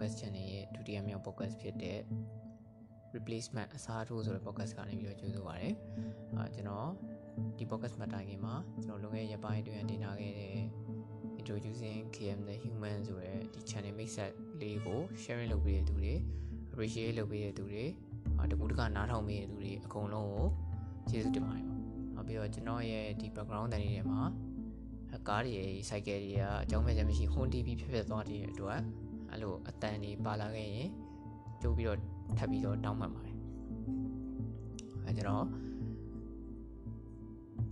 podcast channel ရဲ့ဒုတိယမြောက် podcast ဖြစ်တဲ့ replacement အစားထိုးဆိုတဲ့ podcast ကနေပြီးတော့ကြိုဆိုပါရစေ။အာကျွန်တော်ဒီ podcast မှာတိုင်ခင်မှာကျွန်တော်လွန်ခဲ့တဲ့ရက်ပိုင်းအတွင်းတင်ထားခဲ့တဲ့ introducing KM the human ဆိုတဲ့ဒီ channel mix set လေးကို sharing လုပ်ပေးတဲ့သူတွေ appreciate လုပ်ပေးတဲ့သူတွေအာတကူတကနားထောင်ပေးတဲ့သူတွေအကုန်လုံးကိုကျေးဇူးတင်ပါတယ်ပေါ့။နောက်ပြီးတော့ကျွန်တော်ရဲ့ဒီ background တန်တွေထဲမှာကားတွေ cycle တွေကအကြောင်းမဲ့ချက်မရှိ Honda TV ဖြစ်ဖြစ်သွားတဲ့အတွက် အဲ့လိုအတန်တွေပါလာခဲ့ရင်ကြိုးပြီးတော့ထပ်ပြီးတော့တောင်းပန်ပါတယ်အဲကျွန်တော်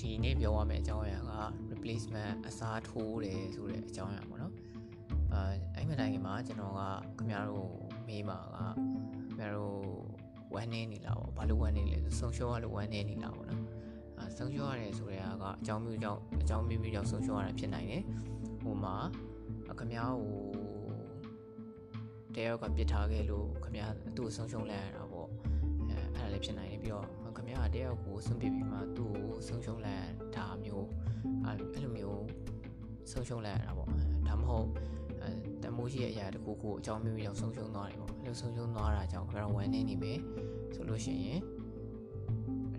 ဒီနေ့ပြောရမယ့်အကြောင်းအရာက replacement အစားထိုးတယ်ဆိုတဲ့အကြောင်းအရာပေါ့နော်အဲအဲ့မတိုင်ခင်မှာကျွန်တော်ကခင်ဗျားတို့မေးမှာကခင်ဗျားတို့ဝမ်းနေနေလားပေါ့ဘာလို့ဝမ်းနေလဲဆိုဆုံးရှုံးရလို့ဝမ်းနေနေလားပေါ့နော်အဲဆုံးရှုံးရတယ်ဆိုတဲ့အကအကြောင်းမျိုးကြောင့်အကြောင်းမျိုးမျိုးကြောင့်ဆုံးရှုံးရတာဖြစ်နိုင်တယ်ဟိုမှာခင်ဗျားကို တယောက်ကပြစ်ထားခဲ့လို့ခမရသူ့ကိုဆုံးရှုံးလိုက်ရတာပေါ့အဲအဲ့ဒါလည်းဖြစ်နိုင်တယ်ပြီးတော့ခမရတယောက်ကိုဆုံးပြပြီးမှသူ့ကိုဆုံးရှုံးလိုက်ရတာမျိုးအဲ့လိုမျိုးဆုံးရှုံးလိုက်ရတာပေါ့ဒါမှမဟုတ်အဲတမိုးရှိရဲ့အရာတကူကိုအကြောင်းမျိုးမျိုးဆုံးရှုံးသွားတယ်ပေါ့အဲ့လိုဆုံးရှုံးသွားတာကြောင့်ခမရဝမ်းနေနေပဲဆိုလို့ရှိရင်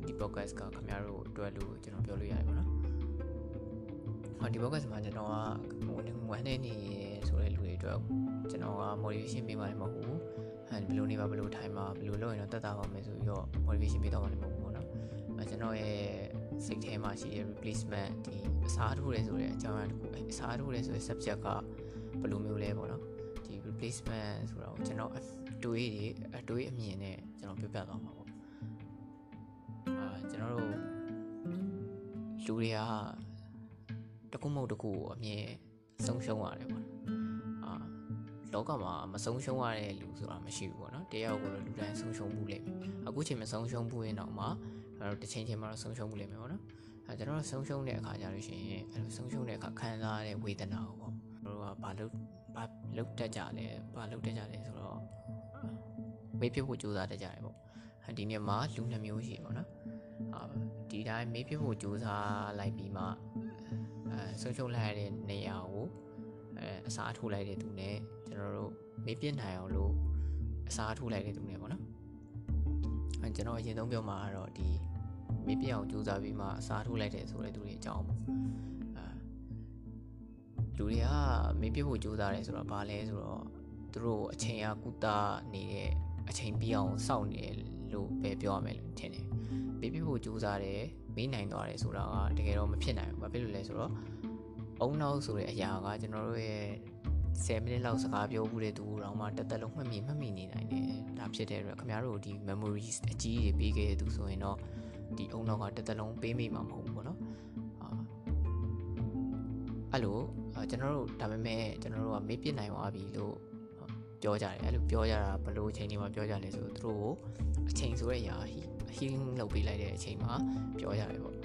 ဒီ podcast ကခမရတို့အတွက်လို့ကျွန်တော်ပြောလို့ရတယ်ပေါ့နော်ဟောဒီ podcast မှာကျွန်တော်ကဝမ်းနေနေဆိုတဲ့လူတွေ အတွက်ကျွန်တော်က motivation ပေးမှလည်းမဟုတ်ဘူးအဲဘယ်လိုနေပါဘယ်လိုထိုင်ပါဘယ်လိုလုပ်ရင်တော့တက်တာပါမယ်ဆိုပြီးတော့ motivation ပေးတော့မှလည်းမဟုတ်ဘူးပေါ့နော်အဲကျွန်တော်ရဲ့စိတ်ထဲမှာရှိတဲ့ replacement ဒီအစားထိုးတယ်ဆိုတဲ့အကြောင်းအရာတစ်ခုအစားထိုးတယ်ဆိုတဲ့ subject ကဘယ်လိုမျိုးလဲပေါ့နော်ဒီ replacement ဆိုတာကိုကျွန်တော်အတွေးတွေအတွေးအမြင်နဲ့ကျွန်တော်ပြပြသွားမှာပေါ့အာကျွန်တော်တို့လူတွေကတခုမဟုတ်တခုကိုအမြင်ဆုံးရှုံးရတယ်ပေါ့အာ လောကမှာမဆုံးရှုံးရတဲ့လူဆိုတာမရှိဘူးပေါ့နော်တယောက်ကိုတော့လူတိုင်းဆုံးရှုံးမှုလိမ့်မယ်အခုချိန်မဆုံးရှုံးဘူးရင်တော့မှအဲ့တော့တစ်ချိန်ချိန်မှာတော့ဆုံးရှုံးမှုလိမ့်မယ်ပေါ့နော်အဲကျွန်တော်တို့ဆုံးရှုံးတဲ့အခါကြလို့ရှိရင်အဲ့လိုဆုံးရှုံးတဲ့အခါခံစားရတဲ့ဝေဒနာကိုပေါ့တို့ကဘာလို့ဘာလုတ်တက်ကြလဲဘာလုတ်တက်ကြလဲဆိုတော့မေးပြဖို့ကြိုးစားတတ်ကြတယ်ပေါ့ဒီနေ့မှာလူနှမျိုးရှိပေါ့နော်အာဒီတိုင်းမေးပြဖို့ကြိုးစားလိုက်ပြီးမှအဲဆုံးရှုံးလိုက်ရတဲ့နေရာကို အဲအစားထိုးလိုက်တဲ့သူနဲ့ကျွန်တော်တို့မေးပြနိုင်အောင်လို့အစားထိုးလိုက်တဲ့သူနဲ့ပေါ့နော်အဲကျွန်တော်အရင်ဆုံးပြောမှာကတော့ဒီမေးပြအောင်ကြိုးစားပြီးမှအစားထိုးလိုက်တဲ့ဆိုတဲ့သူတွေအကြောင်းပေါ့အဲလူတွေကမေးပြဖို့ကြိုးစားတယ်ဆိုတော့ဘာလဲဆိုတော့သူတို့အချိန်အားကုသနေတဲ့အချိန်ပြီးအောင်စောင့်နေလို့ပဲပြောရမယ်လို့ထင်တယ်မေးပြဖို့ကြိုးစားတယ်မေးနိုင်သွားတယ်ဆိုတာကတကယ်တော့မဖြစ်နိုင်ဘူးဘာဖြစ်လို့လဲဆိုတော့ အုံနောက်ဆိုတဲ့အရာကကျွန်တော်တို့ရဲ့10မိနစ်လောက်စကားပြောမှုတဲ့သူတော့မှတက်တက်လုံးမှတ်မိမှတ်မိနေနိုင်တယ်ဒါဖြစ်တဲ့အတွက်ခင်ဗျားတို့ဒီ memories အကြီးတွေပေးခဲ့တဲ့သူဆိုရင်တော့ဒီအုံနောက်ကတက်တက်လုံးပေးမိမှာမဟုတ်ဘူးပေါ့နော်အာအဲ့လိုကျွန်တော်တို့ဒါပေမဲ့ကျွန်တော်တို့ကမေးပြနိုင်သွားပြီလို့ပြောကြတယ်အဲ့လိုပြောကြတာဘလို့အချိန်တွေမှာပြောကြလဲဆိုတော့သူတို့အချိန်ဆိုတဲ့အရာ healing လုပ်ပေးလိုက်တဲ့အချိန်မှာပြောကြတယ်ပေါ့အဲ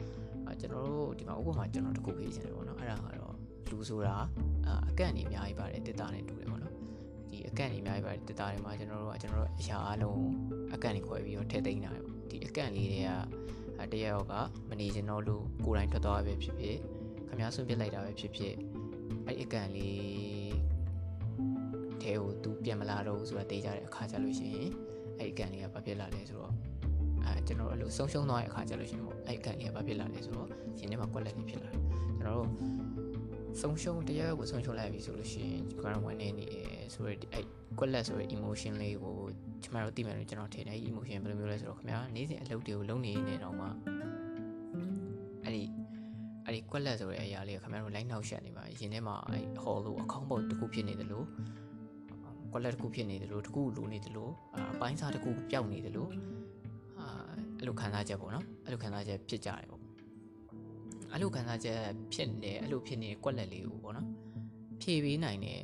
ကျွန်တော်တို့ဒီမှာဥပမာကျွန်တော်တခုပေးချင်တယ်ပေါ့နော်အဲ့ဒါကတော့လူဆိုတာအကန့်နေအများကြီးပါတယ်တစ်တာနဲ့တူတယ်ပေါ့နော်ဒီအကန့်နေအများကြီးပါတယ်တစ်တာတွေမှာကျွန်တော်တို့ကကျွန်တော်တို့အရာအလုံးအကန့်နေခွဲပြီးတော့ထည့်သိမ်းတာပေါ့ဒီအကန့်လေးတွေကတရရောက်ကမနေချင်တော့လို့ကိုယ်တိုင်ထွက်သွားပဲဖြစ်ဖြစ်ခမားဆွန့်ပစ်လိုက်တာပဲဖြစ်ဖြစ်အဲ့အကန့်လေးထဲကိုသူပြန်မလာတော့ဘူးဆိုတာသိကြတဲ့အခါကျလို့ရှိရင်အဲ့အကန့်လေးကဘာဖြစ်လာလဲဆိုတော့ အဲကျွန်တော်တို့အဲ့လိုဆုံးရှုံးသွားတဲ့အခါကျလို့ရှိရင်ပေါ့အဲ့အကန့်လေးကဘာဖြစ်လာလဲဆိုတော့ရှင်ထဲမှာကွက်လက်လေးဖြစ်လာတယ်ကျွန်တော်တို့ဆုံးရှုံးတရားကိုဆုံးရှုံးလိုက်ပြီဆိုလို့ရှိရင် current one နေနေဆိုရယ်အဲ့ကွက်လက်ဆိုရယ် emotion လေးကိုကျမတို့သိမယ်လို့ကျွန်တော်ထင်တယ် emotion ဘယ်လိုမျိုးလဲဆိုတော့ခင်ဗျာနေ့စဉ်အလုပ်တွေကိုလုပ်နေနေတော့မှအဲ့ဒီအဲ့ဒီကွက်လက်ဆိုတဲ့အရာလေးကခင်ဗျားတို့ line နောက်ရှက်နေပါရင်ထဲမှာအဲ့ hall လို့အကောင့်ပုတ်တစ်ခုဖြစ်နေတယ်လို့ကွက်လက်တစ်ခုဖြစ်နေတယ်လို့တစ်ခုလိုနေတယ်လို့အပိုင်းစားတစ်ခုပျောက်နေတယ်လို့အာ အဲ့လိုခံစားချက်ပေါ့နော်အဲ့လိုခံစားချက်ဖြစ်ကြတယ်ပေါ့အဲ့လိုခံစားချက်ဖြစ်နေအဲ့လိုဖြစ်နေတဲ့ကွက်လက်လေးကိုပေါ့နော်ဖြည့်ပေးနိုင်တဲ့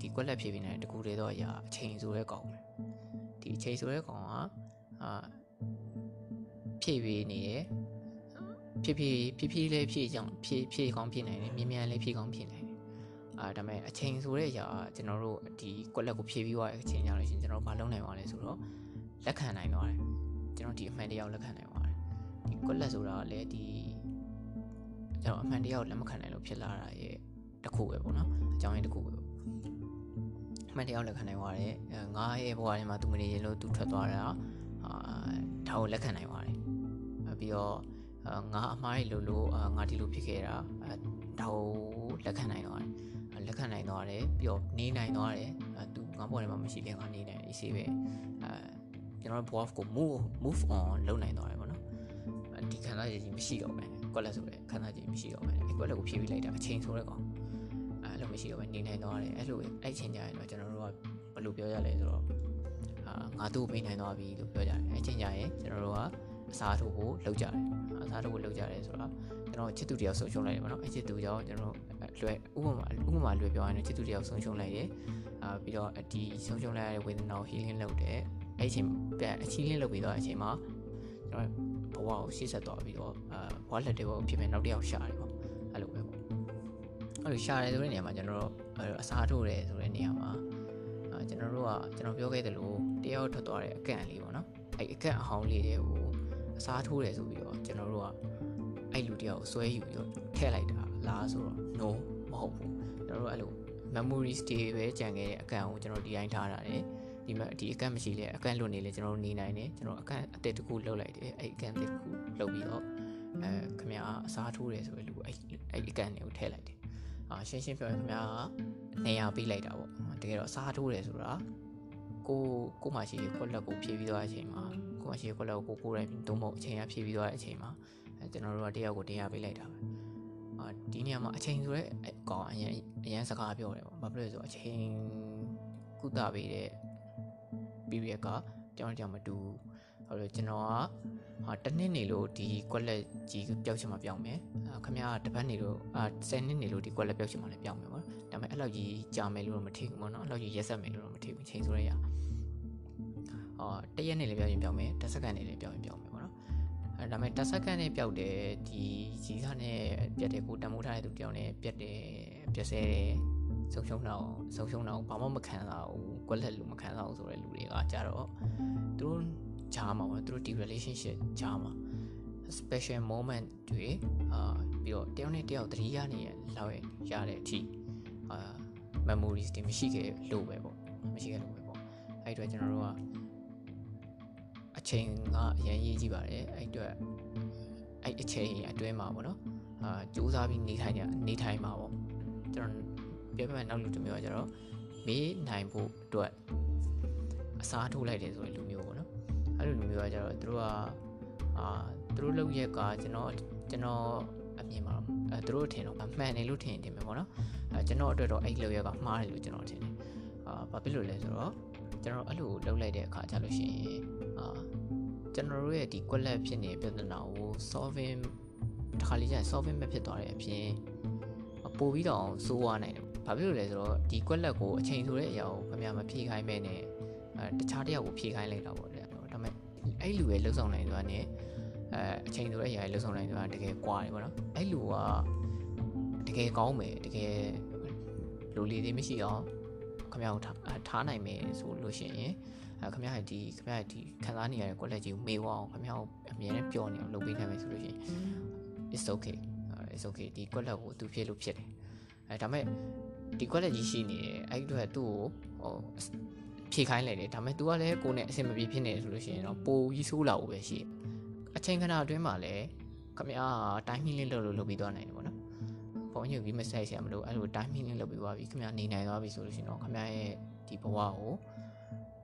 ဒီကွက်လက်ဖြည့်ပေးနိုင်တဲ့တကူတွေတော့အရာအချိန်ဆိုတဲ့ကောင်ပဲဒီအချိန်ဆိုတဲ့ကောင်ကအာဖြည့်ပေးနေတယ်ဖြည့်ဖြည့်ဖြည့်ဖြည့်လေးဖြည့်ကြောင်ဖြည့်ဖြည့်ကောင်းဖြည့်နိုင်တယ်မြ мян လေးဖြည့်ကောင်းဖြည့်နိုင်တယ်အာဒါပေမဲ့အချိန်ဆိုတဲ့အရာကျွန်တော်တို့ဒီကွက်လက်ကိုဖြည့်ပြီးသွားတဲ့အချိန်ကြလို့ရှိရင်ကျွန်တော်ဘာလုပ်နိုင်ပါလဲဆိုတော့လက်ခံနိုင်သွားတယ် ကျွန်တော်ဒီအမှန်တရားကိုလက်ခံနိုင်သွားတယ်ဒီကွက်လက်ဆိုတာကလည်းဒီကျွန်တော်အမှန်တရားကိုလက်မခံနိုင်လို့ဖြစ်လာတာရဲ့တခုပဲပေါ့နော်အကြောင်းရင်းတခုပဲအမှန်တရားလက်ခံနိုင်သွားတယ်ငါရဲ့ဘဝထဲမှာသူမနေရင်လို့သူထွက်သွားတာအာဒါကိုလက်ခံနိုင်သွားတယ်ပြီးတော့ငါအမားရလို့လို့ငါဒီလိုဖြစ်ခဲ့တာဒါကိုလက်ခံနိုင်သွားတယ်လက်ခံနိုင်သွားတယ်ပြီးတော့နေနိုင်သွားတယ်သူငါဘဝထဲမှာမရှိတဲ့ငါနေနိုင်အေးဆေးပဲအဲ ကျွန်တော်ဘဝကို move move on လုပ်နိုင်သွားတယ်ပေါ့နော်ဒီခန္ဓာကြီးမရှိတော့ဘူးကွက်လက်ဆိုတဲ့ခန္ဓာကြီးမရှိတော့ဘူးအဲကွက်လက်ကိုဖြည့်ပြလိုက်တာအချိန်ဆိုတဲ့ကောင်အဲလိုမရှိတော့ဘူးနေနိုင်သွားတယ်အဲ့လိုအဲ့ချိန်ကျရင်တော့ကျွန်တော်တို့ကဘယ်လိုပြောရလဲဆိုတော့အာငါတို့မေးနိုင်သွားပြီလို့ပြောကြတယ်အဲ့ချိန်ကျရင်ကျွန်တော်တို့ကအစားထိုးဖို့လုပ်ကြတယ်အစားထိုးဖို့လုပ်ကြတယ်ဆိုတော့ကျွန်တော်ချစ်သူတယောက်ဆုံးရှုံးလိုက်တယ်ပေါ့နော်အဲ့ချစ်သူကြောင့်ကျွန်တော် လွယ်ဥပမာဥပမာလွယ်ပြောရရင်ချစ်သူတယောက်ဆုံးရှုံးလိုက်တယ်အာပြီးတော့ဒီဆုံးရှုံးလိုက်ရတဲ့ဝေဒနာကို healing လုပ်တယ်အဲ့အချိန်ပြန်အချင်းလေးလုပ်ပြီးတော့အချိန်မှာကျွန်တော်ဘဝကိုရှေ့ဆက်သွားပြီးတော့အာဘဝလက်တွေဘကိုဖြစ်ဖြစ်နောက်တစ်ယောက်ရှာတယ်ပေါ့အဲ့လိုပဲပေါ့အဲ့လိုရှာတယ်ဆိုတဲ့နေရာမှာကျွန်တော်တို့အစားထိုးတယ်ဆိုတဲ့နေရာမှာအာကျွန်တော်တို့ကကျွန်တော်ပြောခဲ့သလိုတယောက်ထွက်သွားတဲ့အကန့်လေးပေါ့နော်အဲ့အကန့်အဟောင်းလေးတွေကိုအစားထိုးတယ်ဆိုပြီးတော့ကျွန်တော်တို့ကအဲ့လူတယောက်ကိုဆွဲယူပြီးတော့ထည့်လိုက်တာ လားဆိုတော့ no မဟုတ်ဘူးကျွန်တော်တို့အဲ့လို memories တွေပဲကြံခဲ့တဲ့အကန့်ကိုကျွန်တော်ဒီတိုင်းထားတာတယ်ဒီမှာဒီအကန့်မရှိလဲအကန့်လွတ်နေလဲကျွန်တော်တို့နေနိုင်တယ်ကျွန်တော်အကန့်အတစ်တစ်ခုလှုပ်လိုက်တယ်အဲ့အကန့်တစ်ခုလှုပ်ပြီးတော့အဲခမအစားထိုးတယ်ဆိုရင်လူအဲ့အဲ့အကန့်တွေကိုထည့်လိုက်တယ်အာရှင်းရှင်းပြောရင်ခမကနေရာပေးလိုက်တာပေါ့တကယ်တော့အစားထိုးတယ်ဆိုတာကိုကိုမှရှိရခွက်လက်ကိုဖြည့်ပြီးတော့အချိန်မှာကိုမှရှိရခွက်လက်ကိုကိုကိုယ်တိုင်သုံးဖို့အချိန်ရဖြည့်ပြီးတော့အချိန်မှာအဲကျွန်တော်တို့ကတယောက်ကိုတင်ရပေးလိုက်တာပဲ အာဒီနေရာမှာအချိန်ဆိုရဲအကောင်အရင်အရင်စကားပြောတယ်ပေါ့ဘာဖြစ်လို့လဲဆိုတော့အချိန်ကုသပေးတဲ့ period ကကြောင်းကြောင်မတူဟုတ်လို့ကျွန်တော်ကဟာတစ်နှစ်နေလို့ဒီကွက်လက်ကြီးပျောက်ချင်မှပျောက်မယ်ခမရတပတ်နေလို့အာ10နှစ်နေလို့ဒီကွက်လက်ပျောက်ချင်မှလည်းပျောက်မယ်ပေါ့ဒါပေမဲ့အဲ့လောက်ကြီးကြာမယ်လို့တော့မထင်ဘူးပေါ့နော်အဲ့လောက်ကြီးရက်ဆက်မယ်လို့တော့မထင်ဘူးချိန်ဆိုရရအော်တရက်နေလည်းပျောက်ရင်ပျောက်မယ်တစ်စက္ကန့်နေလည်းပျောက်ရင်ပျောက်မယ်ပေါ့နော် အဲဒါပေမဲ့တစ်စက္ကန့်နဲ့ပျောက်တယ်ဒီကြီးစားနဲ့ပြတ်တယ်ကိုတန်မိုးထားတဲ့သူတယောက်နဲ့ပြတ်တယ်ပြတ်ဆဲတယ်ဆုံးရှုံးတော့ဆုံးရှုံးတော့ဘာမှမခံစားဘူးကွက်လက်လူမခံစားဘူးဆိုတဲ့လူတွေကကြတော့သူတို့ဂျားမှာပေါ့သူတို့ဒီ relationship ဂျားမှာ special moment တွေအာပြီးတော့တယောက်နဲ့တယောက်သတိရနေရလောက်ရတဲ့အထိအာ memories တွေမရှိခဲ့လို့ပဲပေါ့မရှိခဲ့လို့ပဲပေါ့အဲ့အတွက်ကျွန်တော်တို့က အချိန်ကအရင်ရေးကြည့်ပါတယ်အဲ့အတွက်အဲ့အချိန်အတွင်းမှာပေါ့နော်အာစူးစမ်းပြီးနေထိုင်ကြနေထိုင်မှာပေါ့ကျွန်တော်ပြောပြမယ်နောက်လူတစ်မျိုးကကျတော့မေးနိုင်ဖို့အတွက်အစားထိုးလိုက်တယ်ဆိုရင်လူမျိုးပေါ့နော်အဲ့လိုလူမျိုးကကျတော့သူတို့ကအာသူတို့လုပ်ရက်ကကျွန်တော်ကျွန်တော်အမြင်မှာအဲသူတို့ထင်တော့မှန်တယ်လို့ထင်တယ်မယ်ပေါ့နော်အဲကျွန်တော်အတွက်တော့အဲ့လုပ်ရက်ကမှားတယ်လို့ကျွန်တော်ထင်တယ်အာဘာဖြစ်လို့လဲဆိုတော့ ကျွန်တော်အဲ့လိုလုပ်လိုက်တဲ့အခါကျလို့ရှိရင်အာကျွန်တော်တို့ရဲ့ဒီကွက်လက်ဖြစ်နေတဲ့ပြဿနာကို solving တစ်ခါလေးကျရင် solving မဖြစ်သွားတဲ့အပြင်ပို့ပြီးတော့စိုးရနိုင်တယ်ဘာဖြစ်လို့လဲဆိုတော့ဒီကွက်လက်ကိုအချိန်ဆိုတဲ့အရာကိုခင်ဗျာမဖြေခိုင်းမဲနဲ့အဲတခြားတယောက်ကိုဖြေခိုင်းလိုက်တာပေါ့လေဒါပေမဲ့အဲ့လူရဲ့လှုပ်ဆောင်နိုင်ဆိုတာ ਨੇ အဲအချိန်ဆိုတဲ့အရာရဲ့လှုပ်ဆောင်နိုင်ဆိုတာတကယ်ကွာတယ်ပေါ့နော်အဲ့လူကတကယ်ကောင်းမယ်တကယ်လူလီတွေမရှိအောင် ခင်ဗျားကိုထားနိုင်မယ်ဆိုလို့ရှိရင်အဲခင်ဗျားရဲ့ဒီခင်ဗျားရဲ့ဒီခံစားနေရတဲ့ကွက်လက်ကြီးကိုမေးဝအောင်ခင်ဗျားကိုအမြဲတမ်းပျော်နေအောင်လုပ်ပေးနိုင်မယ်ဆိုလို့ရှိရင် it's okay it's okay ဒီကွက်လက်ကိုသူဖြစ်လို့ဖြစ်တယ်အဲဒါမဲ့ဒီကွက်လက်ကြီးရှိနေတယ်အဲ့ဒီတော့သူ့ကိုဟိုဖြေခိုင်းလိုက်တယ်ဒါမဲ့ तू ကလည်းကိုယ်နဲ့အဆင်မပြေဖြစ်နေဆိုလို့ရှိရင်တော့ပိုကြီးဆိုးလာဖို့ပဲရှိအချိန်ခဏအတွင်းမှာလည်းခမရတိုင်းမင်းလေးလုပ်လို့လုပ်ပြီးသွားနိုင်တယ်ပေါ့နော်။ ပုံညွှန်ပြီးမဆိုင်ဆရာမလို့အဲ့လိုတိုင်းမင်းလေးလုပ်ပြီးသွားပြီခမရနေနိုင်သွားပြီဆိုလို့ရှိရင်တော့ခမရရဲ့ဒီဘဝကို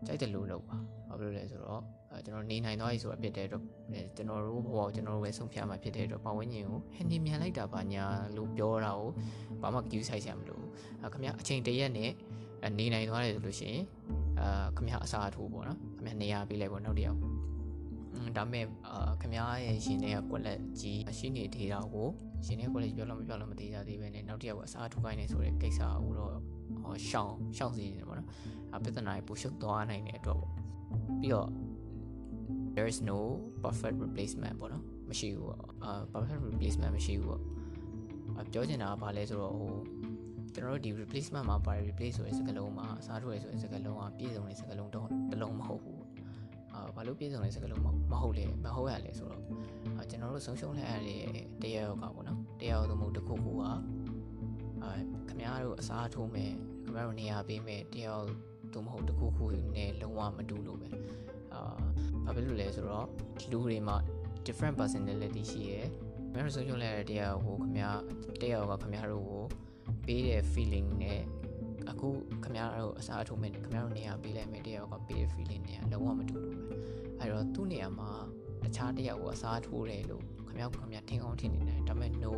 ကြိုက်တယ်လို့လုပ်ပါ။ဘာဖြစ်လို့လဲဆိုတော့အဲကျွန်တော်နေနိုင်သွားပြီဆိုတော့ဖြစ်တဲ့အတွက်ကျွန်တော်တို့ဘဝကိုကျွန်တော်တို့ပဲဆုံးဖြတ်မှာဖြစ်တဲ့အတွက်ပတ်ဝန်းကျင်ကိုဟဲ့နေမြန်လိုက်တာပါညာလို့ပြောတာကိုဘာမှကြည့်ဆိုင်ဆရာမလို့အဲခမရအချိန်တရက်နဲ့နေနိုင်သွားတယ်ဆိုလို့ရှိရင်အာခမရအစားထိုးပေါ့နော်ခမရနေရပေးလိုက်ပေါ့နောက်တစ်ယောက် ဒါပေမဲ့အာခမားရဲ့ရှင်တဲ့ကွက်လက်ကြီးရှိနေသေးတာကိုရှင်တဲ့ကွက်လက်ပြောလို့မပြောလို့မသေးကြသေးပဲねနောက်တစ်ယောက်ကအစားထိုးခိုင်းနေဆိုတဲ့ကိစ္စကိုတော့ဟောရှောင်းရှောင်းစီနေတယ်ပေါ့နော်အပြဿနာကိုပူရှုပ်သွားနိုင်တဲ့အတွက်ပေါ့ပြီးတော့ there is no perfect replacement ပေါ့နော်မရှိဘူးပေါ့အာ perfect replacement မရှိဘူးပေါ့ပြောချင်တာကဘာလဲဆိုတော့ဟိုကျွန်တော်တို့ဒီ replacement မှာပါ replace ဆိုတဲ့စကားလုံးမှာအစားထိုးရဆိုတဲ့စကားလုံးကပြည့်စုံတဲ့စကားလုံးတော့တလုံးမဟုတ်ဘူးအာ ဘာလို့ပြည့်စုံတဲ့စကားလုံးမဟုတ်လေမဟုတ်ရလဲဆိုတော့ကျွန်တော်တို့ဆုံးရှုံးလိုက်ရတဲ့တရားရောက်ကပေါ့နော်တရားရောသမုတ်တစ်ခုခုကအာခမားတို့အစားထိုးမယ်ခဗျားတို့နေရာပေးမယ်တယောက်သို့မဟုတ်တစ်ခုခုနဲ့လုံးဝမတူလို့ပဲအာဘာဖြစ်လို့လဲဆိုတော့လူတွေမှာ different personality ရှိရယ်ခင်ဗျားတို့ဆုံးရှုံးလိုက်တဲ့တရားကိုခင်ဗျားတရားကခင်ဗျားတို့ကိုပေးတဲ့ feeling နဲ့ အခုခင်ဗျားတို့အစားထိုးမဲ့ခင်ဗျားတို့နေရာပေးလိုက်မဲ့တရားကပေးတဲ့ feeling နဲ့လုံးဝမတူလို့ပဲအဲ့တော့သူ့နေရာမှာတခြားတရားကိုအစားထိုးတယ်လို့ခင်ဗျားခင်ဗျားထင်အောင်ထင်နေတယ်ဒါပေမဲ့ no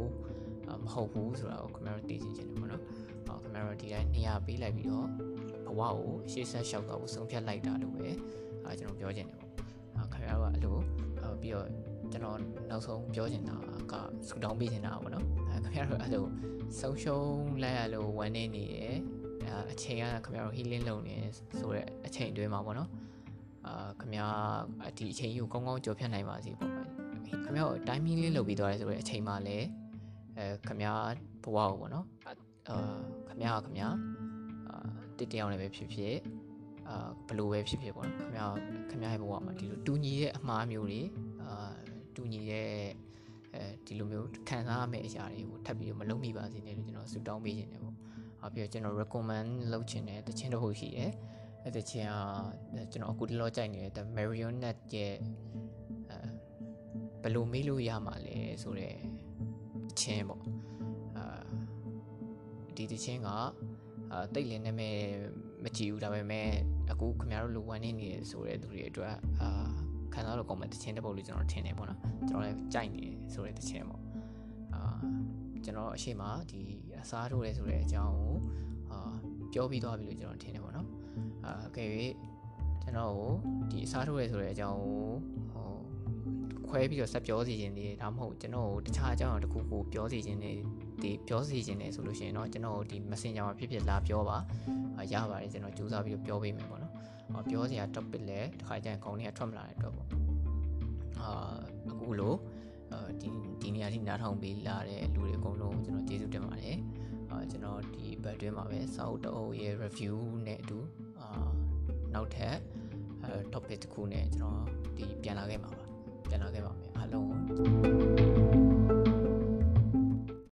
မဟုတ်ဘူးဆိုတာကိုခင်ဗျားတို့သိစေချင်တယ်ပေါ့နော်။ဟောခင်ဗျားတို့ဒီတိုင်းနေရာပေးလိုက်ပြီးတော့ဘဝကိုရှေ့ဆက်လျှောက်တော့ဆုံးဖြတ်လိုက်တာလို့ပဲအဲကျွန်တော်ပြောချင်တယ်ပေါ့။အဲခင်ဗျားတို့ကအဲ့လိုပြီးတော့ကျွန်တော်နောက်ဆုံးပြောချင်တာကဆူတောင်းပေးချင်တာပေါ့နော်။အဲခင်ဗျားတို့အဲ့လိုဆုံးရှုံးလိုက်ရလို့ဝမ်းနေနေတယ်။ အဲအချိန်ကခင်ဗျားတို့ healing လုပ်နေဆိုတော့အချိန်တွင်းမှာပေါ့နော်။အာခင်ဗျားဒီအချိန်ကြီးကိုကောင်းကောင်းကြော်ဖြတ်နိုင်ပါစေပေါ့။ခင်ဗျားတို့ timing လေးလုပ်ပြီးသွားတယ်ဆိုတော့အချိန်မှလည်းအဲခမဘဝကိုပေါ့နော်အာခမခမအာတစ်တယောက်လည်းပဲဖြစ်ဖြစ်အာဘလို့ပဲဖြစ်ဖြစ်ပေါ့နော်ခမခမရဲ့ဘဝမှာဒီလိုတူညီတဲ့အမှားမျိုးတွေအာတူညီတဲ့အဲဒီလိုမျိုးခံစားရမယ့်အရာတွေကိုထပ်ပြီးမလုံးမိပါစေနဲ့လို့ကျွန်တော်ဆုတောင်းပေးခြင်းတယ်ပေါ့။ ဟုတ်ပြီးတော့ကျွန်တော် recommend လုပ်ခြင်းတဲ့တခြင်းတစ်ခုရှိတယ်။အဲတခြင်းကကျွန်တော်အခုတလောကြိုက်နေတဲ့ Marionette ရဲ့အဲဘယ်လိုမေးလို့ရမှာလဲဆိုတော့ချင်းပေါ့အာဒီတချင်းကအာတိတ်လင်းနေမဲ့မကြည့်ဘူးဒါပေမဲ့အခုခင်ဗျားတို့လူဝမ်းနေနေဆိုတဲ့သူတွေအတွက်အာခံစားလို့ကောင်းမဲ့တချင်းတစ်ပုတ်လို့ကျွန်တော်ထင်တယ်ပေါ့နော်ကျွန်တော်လည်းကြိုက်နေဆိုတဲ့တချင်းပေါ့အာ ကျွန်တော်အရှိမဒီအစားထိုးရဲဆိုတဲ့အကြောင်းကိုအာပြောပြီးသွားပြီလို့ကျွန်တော်ထင်တယ်ပေါ့နော်အာအကယ်၍ကျွန်တော်ကိုဒီအစားထိုးရဲဆိုတဲ့အကြောင်းကိုဟိုခွဲပြီးတော့ဆက်ပြောစီခြင်းတွေဒါမှမဟုတ်ကျွန်တော်ကိုတခြားအကြောင်းတစ်ခုခုပြောစီခြင်းတွေဒီပြောစီခြင်းတွေဆိုလို့ရှိရင်တော့ကျွန်တော်ဒီ Messenger မှာဖြစ်ဖြစ်လာပြောပါရပါတယ်ကျွန်တော်ကြိုးစားပြီးတော့ပြောပေးမယ်ပေါ့နော်။ပြောစရာ topic လည်းတစ်ခါကျရင်ခေါင်းထဲကထွက်မလာတဲ့အတွက်ပေါ့။အာအခုလို့ ဒီဒီနေရာထိနားထောင်ပေးလာတဲ့လူတွေအကုန်လုံးကျွန်တော်ကျေးဇူးတင်ပါတယ်။အာကျွန်တော်ဒီဘက်တွင်းမှာပဲစာအုပ်တအုပ်ရဲ့ review နဲ့အတူအာနောက်ထပ်အဲ topic တစ်ခုနဲ့ကျွန်တော်ဒီပြန်လာခဲ့မှာပါ။ပြန်လာခဲ့ပါမယ်အားလုံး